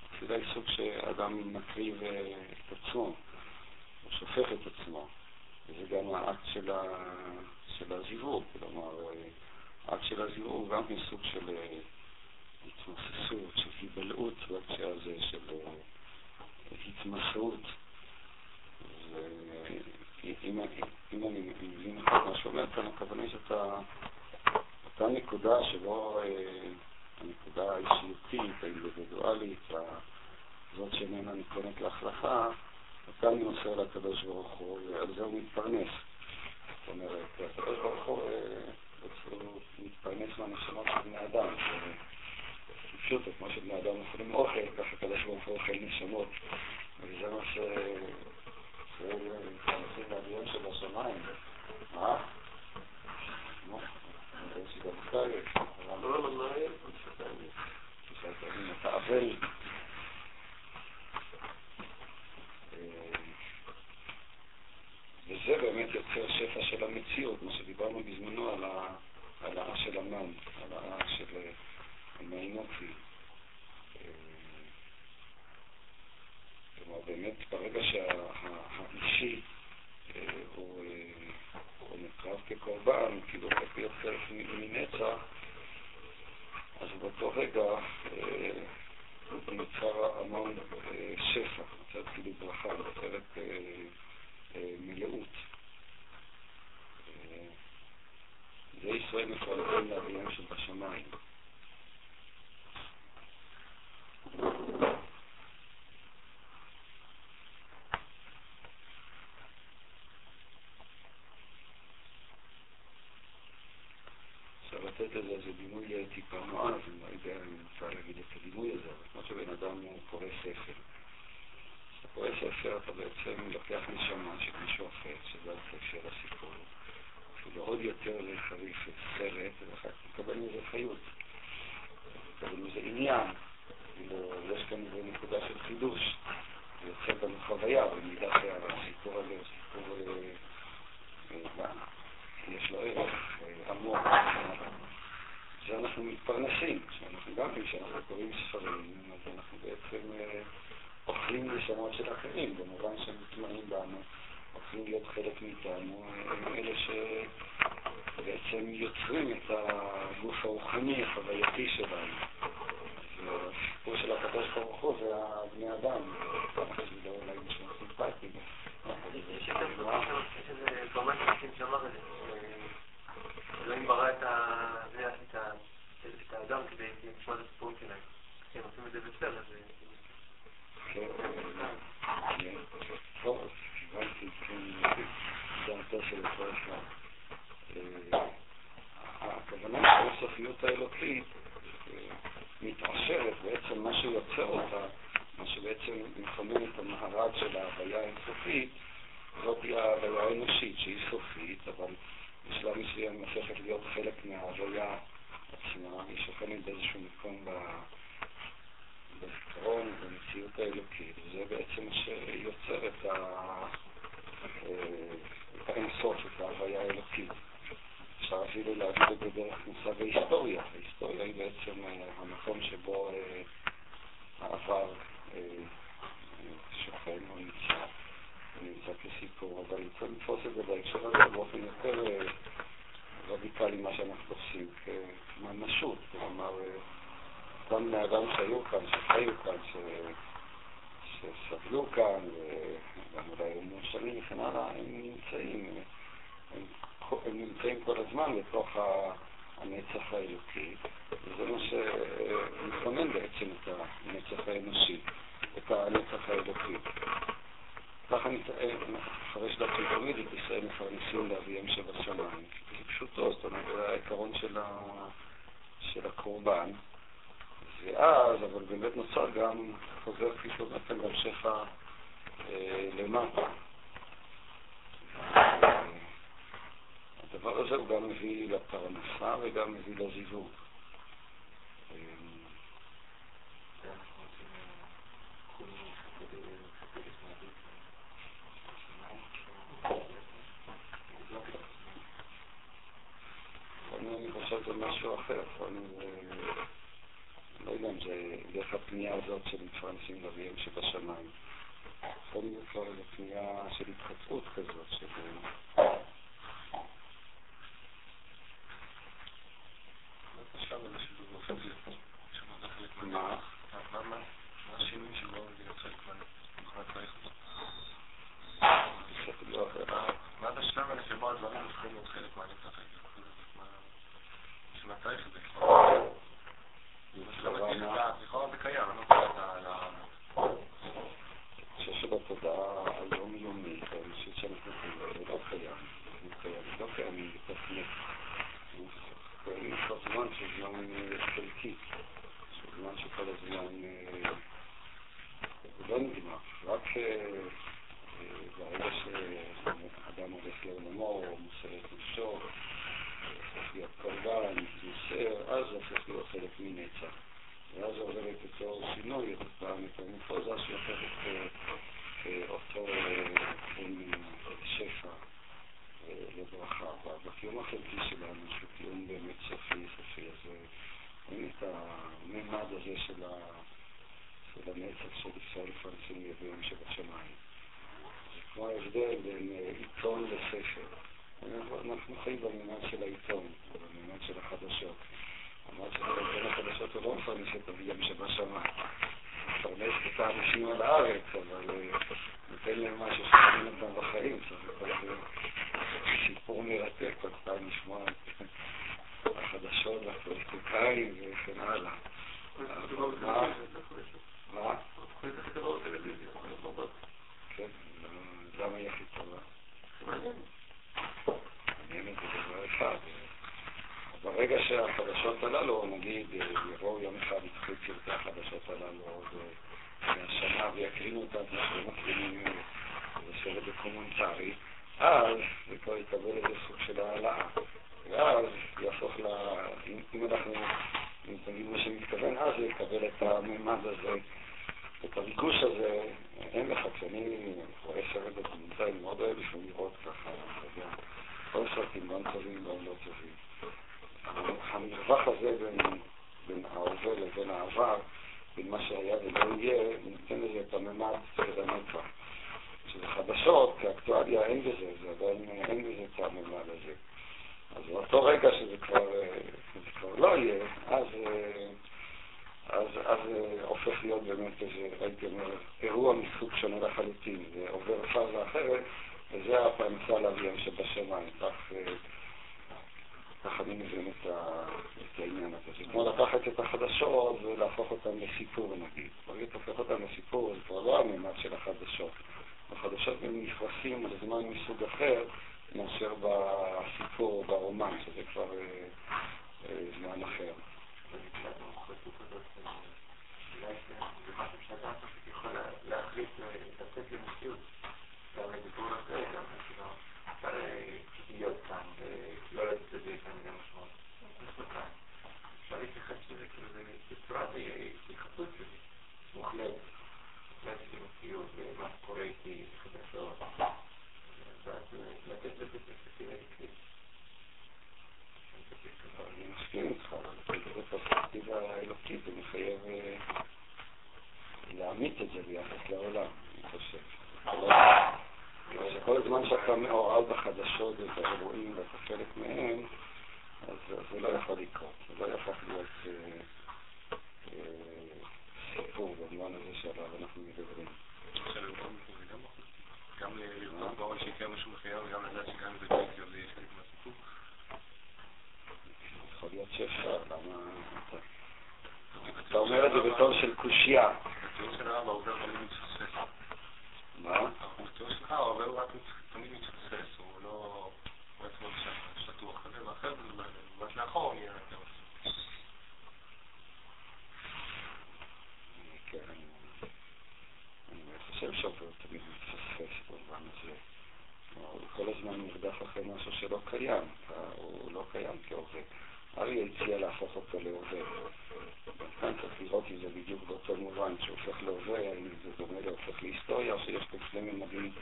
התפילה היא סוג שאדם מקריב את עצמו. הוא שופך את עצמו, וזה גם האקט של, ה... של הזיווג, כלומר, האקט של הזיווג הוא גם סוג של התמססות, של היבלעות בהקשר הזה, של התמסרות. ואם אני מבין נכון מה שאומר כאן, הכוונה היא שאתה, אותה נקודה שבו, הנקודה האישיותית, האינדיבידואלית, זאת שאיננה ניתנת להחלפה, אותה אני מוסר לקדוש ברוך הוא, ועל זה הוא מתפרנס. זאת אומרת, הקדוש ברוך הוא, מתפרנס מהנשמות של בני אדם. פשוט, כמו שבני אדם אוכלים אוכל, ככה הקדוש ברוך הוא אוכל נשמות. וזה מה ש... מתפרנסים מהדיון של השמיים. מה? נו, אני רואה שגם אתה לא, לא, לא, אתה אבל. וזה באמת יוצר שפע של המציאות, מה שדיברנו בזמנו על, ה, על האה של המן, על האה של המעינוצי. כלומר, באמת, ברגע שהאישי הוא, הוא נקרב כקורבן, כאילו להיות חלק מנצח, אז באותו רגע נוצר המון שפע, נוצר כאילו ברכה, נוצרת מלאות. זה ישראל מפרנסים לאביהם שבשמיים. לתת לזה איזה דימוי טיפה נועז, אני לא יודע אם אפשר להגיד את הדימוי הזה, אבל כמו שבן אדם הוא קורא ספר. קורא ספר אתה בעצם לוקח נשמה של מישהו אחר, שזה הספר של הסיפור, אפילו עוד יותר לחריף סרט, ואחר כך מקבל מזה חיות, מקבל מזה עניין, כאילו יש כאן איזו נקודה של חידוש, זה יוצא בנו חוויה, במידה שהסיפור הזה הוא סיפור, יש לו ערך עמוק. זה אנחנו מתפרנסים, שאנחנו גם כשאנחנו קוראים ספרים, אז אנחנו בעצם אוכלים נשמות של אחרים, במובן שהם מטמעים בנו, הופכים להיות חלק מאיתנו, הם אלה שבעצם יוצרים את הגוף הרוחני החווייתי שלנו. הסיפור של הקדוש ברוך הוא זה הבני אדם, זה אולי נשמע סימפטי. אלוהים ברא את האדם כדי לשמוע את הסיפורים שלהם. הם עושים את זה בסדר. דעתו של ישראל הכוונה שהאינסופיות האלוקית מתעשרת, בעצם מה שיוצר אותה, מה שבעצם מכונן את המארג של ההוויה האינסופית, זאת היא ההוויה האנושית שהיא סופית, אבל בשלב מסוים הופכת להיות חלק מההוויה עצמה, היא שוכנת באיזשהו מקום בזיכרון ובמציאות האלוקית, זה בעצם שיוצר את. אה, האינסוף, את ההוויה האלוקית. אפשר אפילו להגיד את זה דרך מושג ההיסטוריה. ההיסטוריה היא בעצם אה, המקום שבו העבר שוכן או נמצא, נמצא כסיפור, אבל צריך לתפוס את זה בהקשר הזה באופן יותר רדיקלי ממה שאנחנו תופסים כממשות, כלומר אותם בני אדם שהיו כאן, שחיו כאן, ש... שסבלו כאן, וגם אולי היו מאושרים וכן הלאה, הם נמצאים, הם, הם נמצאים כל הזמן בתוך הנצח האלוקי, וזה מה שמכונן בעצם את הנצח האנושי, את הנצח האלוקי. ככה נפרש לעצמי תמיד את ישראל מפרנסים לאביהם שבשמיים. זה פשוטו, זאת אומרת, זה העיקרון. של הקורבן. ואז, אבל באמת נוצר גם, חוזר כפי שאומרתם בהמשך למטה. הדבר הזה הוא גם מביא לפרנסה וגם מביא לזיווג. אני חושב שזה משהו אחר, לא יודע אם זה דרך הפנייה הזאת של מפרנסים לאביהם שבשמיים. יכול להיות כבר איזו פנייה של התחצרות כזאת, דוקומנטרי, אז זה כבר יקבל איזה סוג של העלאה. ואז יהפוך ל... אם אנחנו נגיד מה שמתכוון, אז זה יקבל את הממד הזה, את הריגוש הזה. אין לך, כשאני רואה סרט דוקומנטרי, אני מאוד אוהב לפעמים לראות ככה, אתה יודע, כל סרטים גם טובים, גם לא טובים. המרווח הזה בין, בין ההווה לבין העבר, בין מה שהיה ולא יהיה, נותן לזה את הממד של הנצח. שזה חדשות, כאקטואליה אין בזה, זה עדיין אין בזה את הממד הזה. אז באותו רגע שזה כבר, זה כבר לא יהיה, אז, אז, אז הופך להיות באמת איזה, הייתי אומר, אירוע מסוג שונה לחלוטין, זה עובר פאזה אחרת, וזה הפרנסה לאביהם שבשמיים. כך ככה אני מבין את, את העניין הזה. זה כמו לקחת את החדשות ולהפוך אותן לסיפור נגיד. ברגע אתה הופך אותן לסיפור, זה כבר לא הממד של החדשות. החדשות הם נכנסים לזמן מסוג אחר מאשר בסיפור או ברומן, שזה כבר אה, אה, זמן אחר. להחליט לתת למציאות, האלוקי, זה מחייב אה, להעמיק את זה ביחס לעולם, אני חושב. כיוון שכל הזמן שאתה מעורב בחדשות ואת האירועים ואתה חלק מהם, אז זה לא יכול לקרות, זה לא יהפך להיות אה, אה, סיפור במובן הזה שעליו אנחנו מדברים. גם לרצות בעולם שיקרה משהו מחייב וגם לדעת שגם אם זה לא יקרה זה יהיה חלק מהסיפור. יכול להיות שאפשר, למה... אתה- אומר את זה בתור של קושייה. תמיד. מה? שלך הוא רק מת- תמיד מתפספס, הוא לא... הוא עצמו שם שטוח כזה, ואחרי זה במבט לאחור הוא נהיה יותר מספיק. אני- אני חושב שעובר תמיד מתפספס במובן הזה. כלומר, הוא כל הזמן נרדף אחרי משהו שלא קיים, הוא לא קיים כהווה. אריה הציע להפוך אותו. אז כאן צריך לראות אם זה בדיוק באותו מובן, שהוא הופך להווה, האם זה דומה להופך להיסטוריה, או שיש פה שני ממדים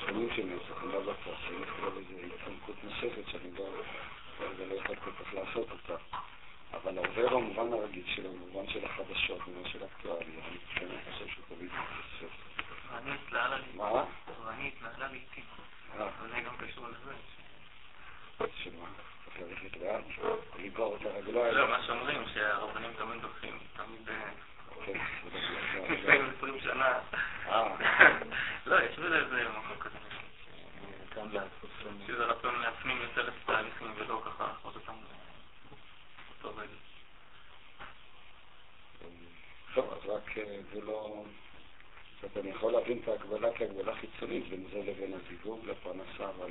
שונים של נצח, אני לא בטוח, אם יכולה איזו התחמקות נוספת שאני לא, כרגע לא יכול כל כך לעשות אותה. אבל העובר במובן הרגיל שלו, במובן של החדשות, במובן של אקטואליה, אני באמת חושב שהוא תמיד התנהלה לי, מה? ואני התנהלה לעיתים. זה גם קשור לזה. צריך ללכת לאן? לגרור את הרגליים? לא, מה שאומרים, שהרבנים תמיד הולכים, תמיד... אה, כן, לא- לפני 20 שנה. אה. לא, יש בזה איזה מקום כזה. שזה רצון להפנים יותר את התהליכים ולא ככה לעשות אותם רגע. טוב, אז רק אה, זה לא... זאת אומרת, אני יכול להבין את ההגבלה כהגבלה חיצונית בין זה לבין הזיווג לפרנסה, אבל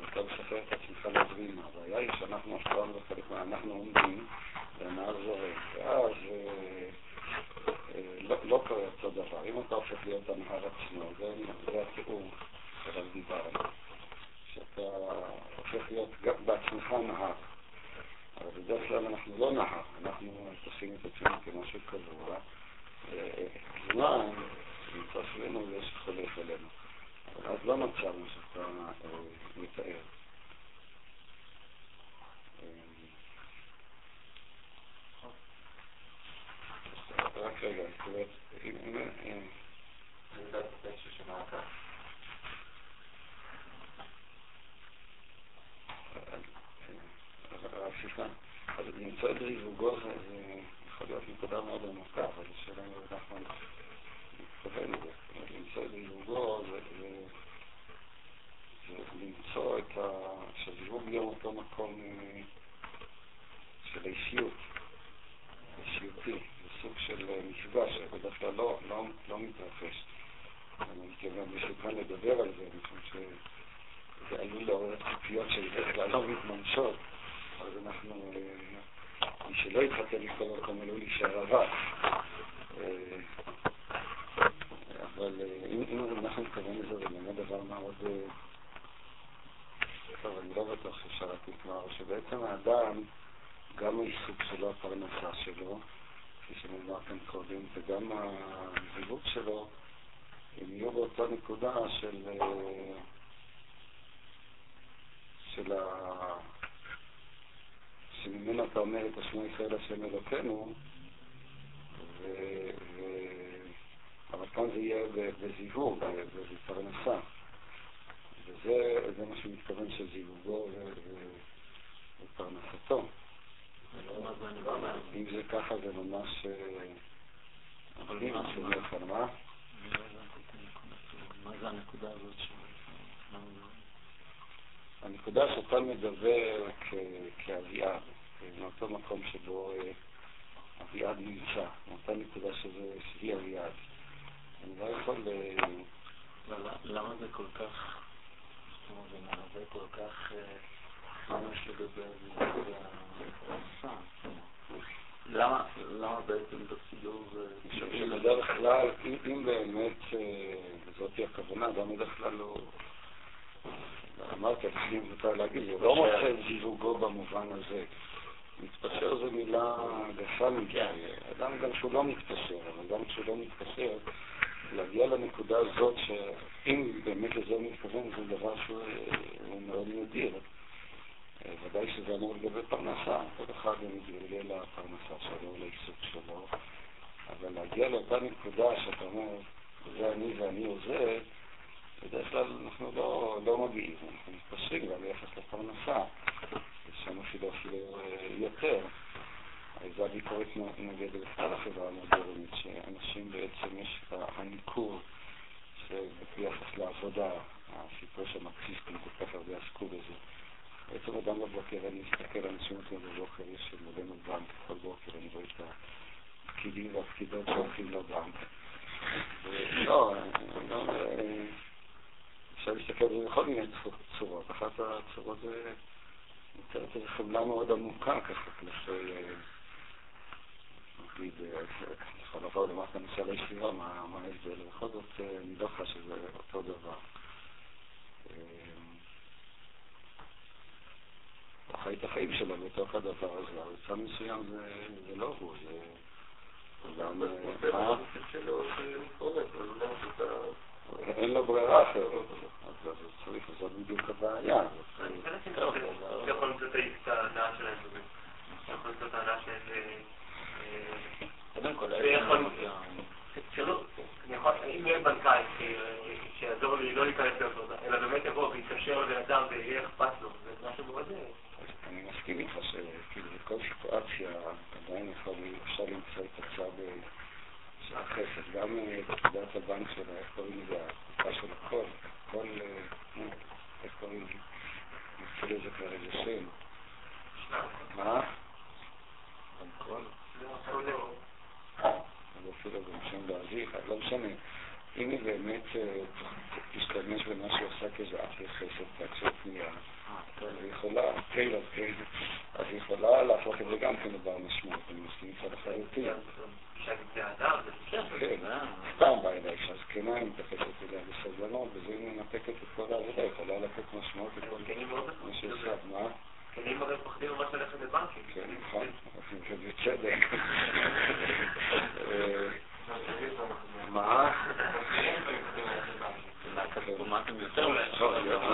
ואתה משחרר את עצמך להזמין. הבעיה היא שאנחנו אף פעם לא חלק מה... אנחנו עומדים והנהר זורק. ואז אה, אה, לא, לא קורה אותו דבר. אם אתה הופך להיות הנהר עצמו, זה, התיאור שעליו דיברנו. שאתה הופך להיות בעצמך נהר. אבל בדרך כלל אנחנו לא נהר, אנחנו תופסים את עצמנו כמשהו קבוע. אה, זמן נמצא סביבנו ויש חולף אלינו. אז לא נוצר מה שאתה אה, מתאר. אה, רק רגע, סליחה, אז למצוא את זיווגו זה יכול להיות נקודה מאוד עמוקה, אבל השאלה אם הרב נחמן מתכוון לזה. זאת אומרת, למצוא זה- זה למצוא את ה... שהזיווג יהיה אותו מקום אה, של האישיות, אישיותי, זה סוג של אה, מפגש שבדרך כלל לא, לא, לא מתרחש. אני מתכוון בשולחן לדבר על זה, משום ש... זה עלול לעורר ציפיות שבדרך כלל לא מתממשות, אז אנחנו, אה, מי שלא יתחתן מכל מקום עלול להישאר. אה, אבל אם אנחנו מתכוונים לזה, זה באמת דבר מאוד... טוב, אני לא בטוח שאפשר רק לקרוא, שבעצם האדם, גם העיסוק שלו, הפרנסה שלו, כפי שנאמר כאן קודם, וגם הזיווג שלו, הם יהיו באותה נקודה של... אה, של ה... שממנו אתה אומר את השמו ישראל השם אלוקינו, ו... ו... אבל כאן זה יהיה בזיווג, בפרנסה. וזה זה מה שהוא מתכוון שזיווגו ו... ו... ופרנסתו. אם זה ככה זה ממש... אה, אבל מה- מה? לא. מה זה הנקודה הזאת הנקודה שאתה מדבר כאביעד, מאותו מקום שבו אה, אביעד נמצא, מאותה נקודה שהיא אביעד. אני לא יכול... אה, למה זה כל כך, זה מהווה כל כך חמש לגבי והפרנסה? למה, למה בעצם בסידור זה... חושב שבדרך כלל, אם, באמת, אה, וזאת היא הכוונה, גם בדרך כלל הוא, אמרתי, אני מותר להגיד, זה לא מוצא את זיווגו במובן הזה. מתפשר זו מילה גסה מדי. אדם גם כשהוא לא מתפשר, אבל גם כשהוא לא מתפשר, להגיע לנקודה הזאת שאם באמת לזה הוא מתכוון, זה דבר שהוא מאוד נדיר. ודאי שזה אמור לגבי פרנסה, כל אחד מתגלגל לפרנסה שלו, לעיסוק שלו, אבל להגיע לאותה נקודה שאתה אומר, זה אני ואני או זה, בדרך כלל אנחנו לא, לא מגיעים, אנחנו מתפשרים גם ביחס לפרנסה, שם אפילו אפילו יותר. זו הביקורת נגד בכלל החברה המודרנית, שאנשים בעצם יש את הניכור ביחס לעבודה, הסיפור שהמרקסיסטים כל כך הרבה עסקו בזה. בעצם אדם בבוקר, אני מסתכל, אנשים אותי בבוקר, יש מודנו בנק, כל בוקר אני רואה את הפקידים והפקידות שהולכים לבנק. לא, אפשר להסתכל על זה בכל מיני צורות. אחת הצורות זה נותנת איזו חמלה מאוד עמוקה ככה כלפי, נגיד, אני יכול לעבור למטה נושא הישיבה, מה ההבדל, בכל זאת לא חש שזה אותו דבר. הוא חי את החיים שלו בתוך הדבר הזה, אבל צד מסוים זה לא הוא, זה גם... אין לו ברירה אחרת, אז צריך, זאת בדיוק הבעיה. אני יכול למצוא את ההנאה שלהם. יכול למצוא את ההנאה של... קודם כל, אם יהיה בנקאי שיעזור לי לא להיכנס לעבודה, אלא באמת יבוא ויתקשר לבן אדם ויהיה אכפת לו, זה משהו מאוד... אני מסכים איתך שכאילו בכל סיטואציה עדיין אפשר למצוא את הצד של החסד. גם פקודת הבנק שלה, איך קוראים לזה, התקופה של הכל, הכל, איך קוראים לזה? נמצא לזה כבר איזה שם. מה? הכל? לא משנה. אם היא באמת תשתמש במה שהיא עושה כאיזה אף חסד בהקשר פנייה, אז היא יכולה, טיילר, אז היא יכולה להפוך את זה גם כן לדבר משמעות, אני מסכים איתך לחלוטין. סתם באה אליה אישה זקנה, היא מתייחסת אליה בסבלנות, וזה היא מנפקת את כל העבודה, יכולה לתת משמעות לכל מה שעושה. מה? כלים הרי פוחדים ממש ללכת לבנקים. כן, נכון, ובצדק. מה? מהכספומטים יותר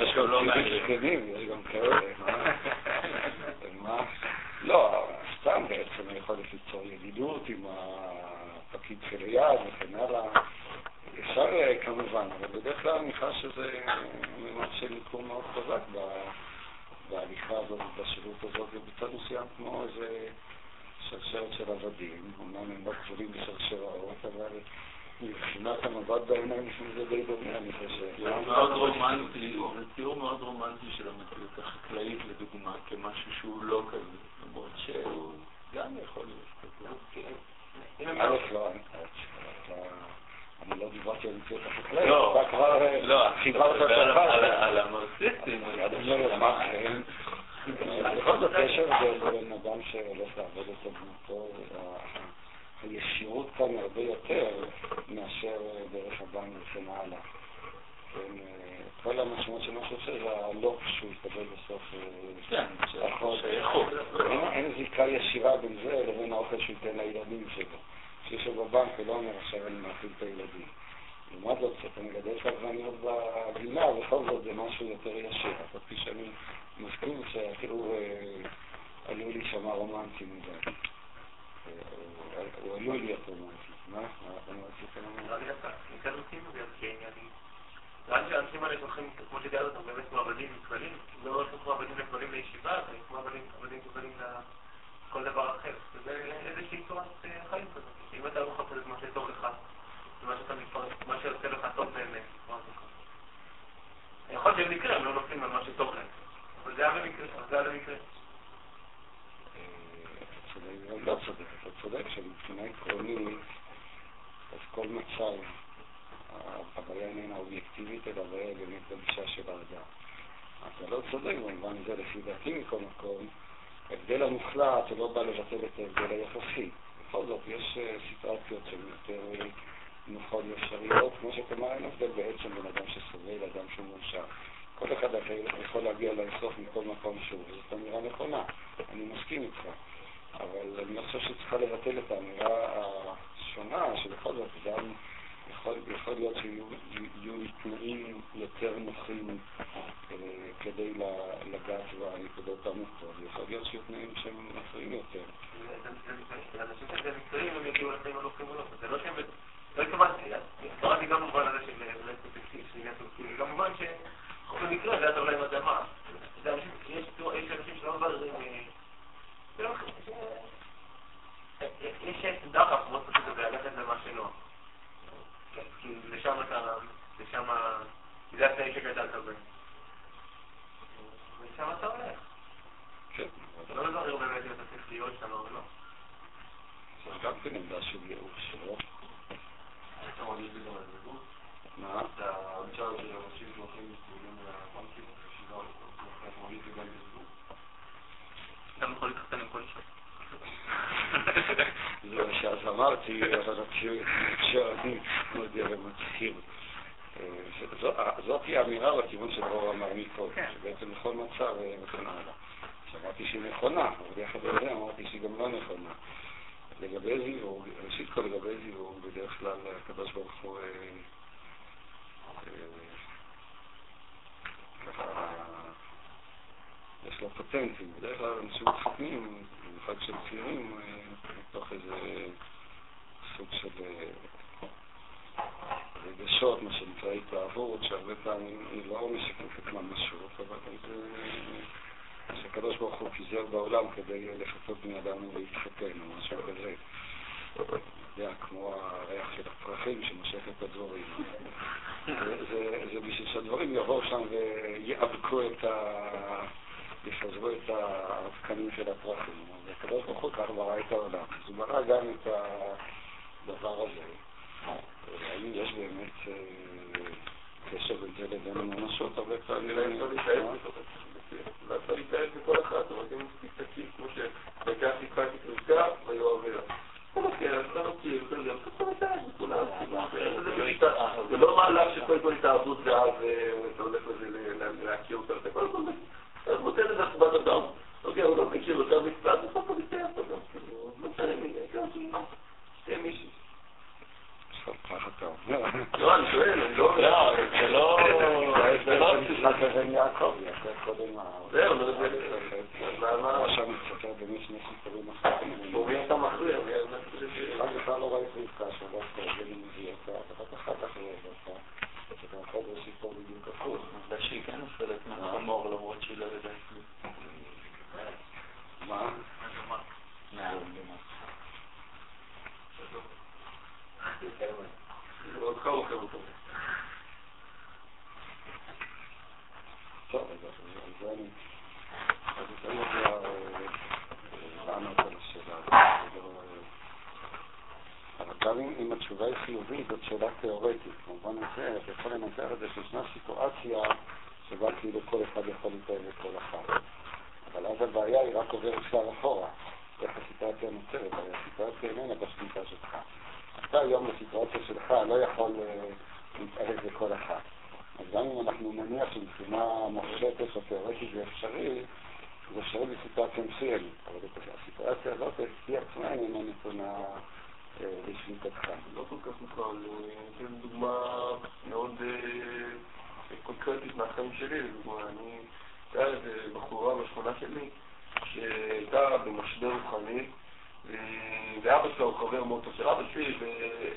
יש גם זקנים, יש גם כאלה. מה? לא, סתם בעצם היכולת ליצור ידידות עם הפקיד שליד וכן הלאה. אפשר כמובן, אבל בדרך כלל אני חש שזה ממש של מיקום מאוד חזק בהליכה הזאת, בשירות הזאת, ובצד מסוים כמו איזה שרשרת של עבדים, אמנם הם לא כבולים בשרשראות, אבל מבחינת המבט בעיניים זה די דומה, אני חושב. זה מאוד רומנטי, זה תיאור מאוד רומנטי של המציאות החקלאית, לדוגמה, כמשהו שהוא לא כזה, למרות שהוא גם יכול להיות כזה. א', לא, אני לא דיברתי על מציאות החקלאית, אתה כבר חיברת את הדבר. על. אני אומר, מה, בכל זאת יש הבדל בין אדם שהולך לעבוד את דמותו, הישירות כאן הרבה יותר מאשר דרך הבנק וכן הלאה. כל המשמעות של מה שעושה זה הלופ שהוא יקבל בסוף החודש. אין זיקה ישירה בין זה לבין האוכל שהוא ייתן לילדים שלו. כשיושב בבנק הוא לא אומר עכשיו אני מאכיל את הילדים. לעומת זאת, כשאתה מגדל את העגבניות בגינה, בכל זאת זה משהו יותר ישיר. אף כפי שאני מסכים שאפילו עלול להישמע רומנטי מדי. הוא עלול להיות רומנטי. מה? מה רצית לומר? נראה לי שהאנשים האלה שהולכים, כמו שתיארת אותם, באמת לא הולכים כמו עבדים לכללים לישיבה, אלא כמו עבדים. וזה איזושהי צורת חיים כזאת. אם אתה לא מחפש את מה שטוב לך, מה שיוצא לך טוב באמת, להיות שבמקרה הם לא נופלים על שטוב להם, אבל זה היה במקרה, זה היה במקרה. לא צודק, אתה צודק שמבחינה עקרונית, אז כל מצב, הבעיה איננה אובייקטיבית, אלא הבעיה באמת בגישה של האדם. אתה לא צודק במובן הזה, לפי דעתי מכל מקום, ההבדל המוחלט לא בא לבטל את ההבדל היחסי. בכל זאת, יש סיטואציות שהן יותר נכון אפשריות, כמו שאתה אומר, אין הבדל בעצם בין אדם שסובל לאדם שהוא מאושר. כל אחד אחר יכול להגיע לאסוף מכל מקום שהוא, וזאת אמירה נכונה, אני מסכים איתך. אבל אני לא חושב שצריכה לבטל את האמירה השונה, שבכל זאת אדם יכול, יכול להיות שיהיו תנאים יותר נוחים אה, כדי לגעת בנקודות המוכרות, יכול להיות שיהיו תנאים שהם נוחים יותר. לפעמים יש באמת אה, קשר בין זה לבין הממשות, הרבה פעמים... אולי אפשר להתאהב אולי אפשר להתאהב בכל אחת, אבל לא. לא לא זה מספיק כמו שהייתה חיפה כתרוקה והיו עבירה. זה לא מהלך שכל הזמן התערבות ואז אה, אתה הולך להכיר אותה, אתה כל הזמן נותן לזה סיבת להתחבר עם יעקב, יעקב קודם ה... זהו, למה? עכשיו נסתכל במי שני סיפורים אחרים. הוא מבין את המכריע.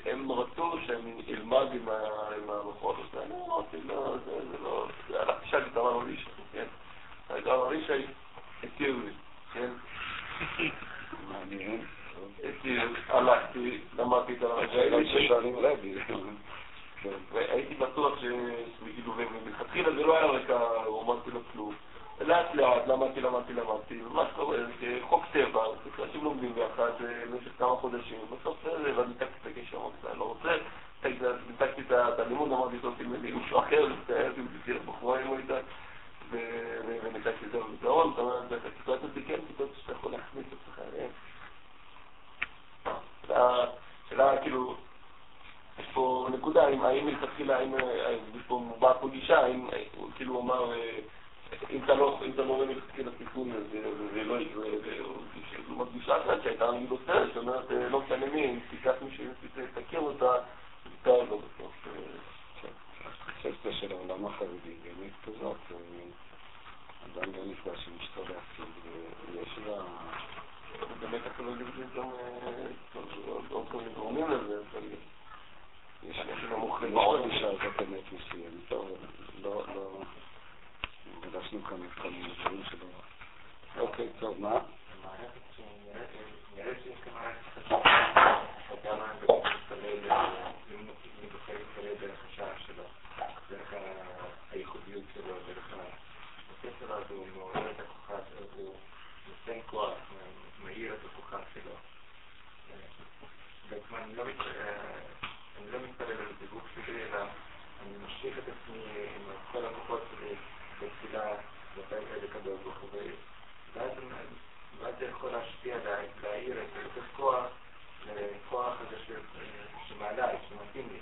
הם רצו שאני אלמד עם המחוז הזה, אני אמרתי, לא, זה שמעליי, שמתאים לי.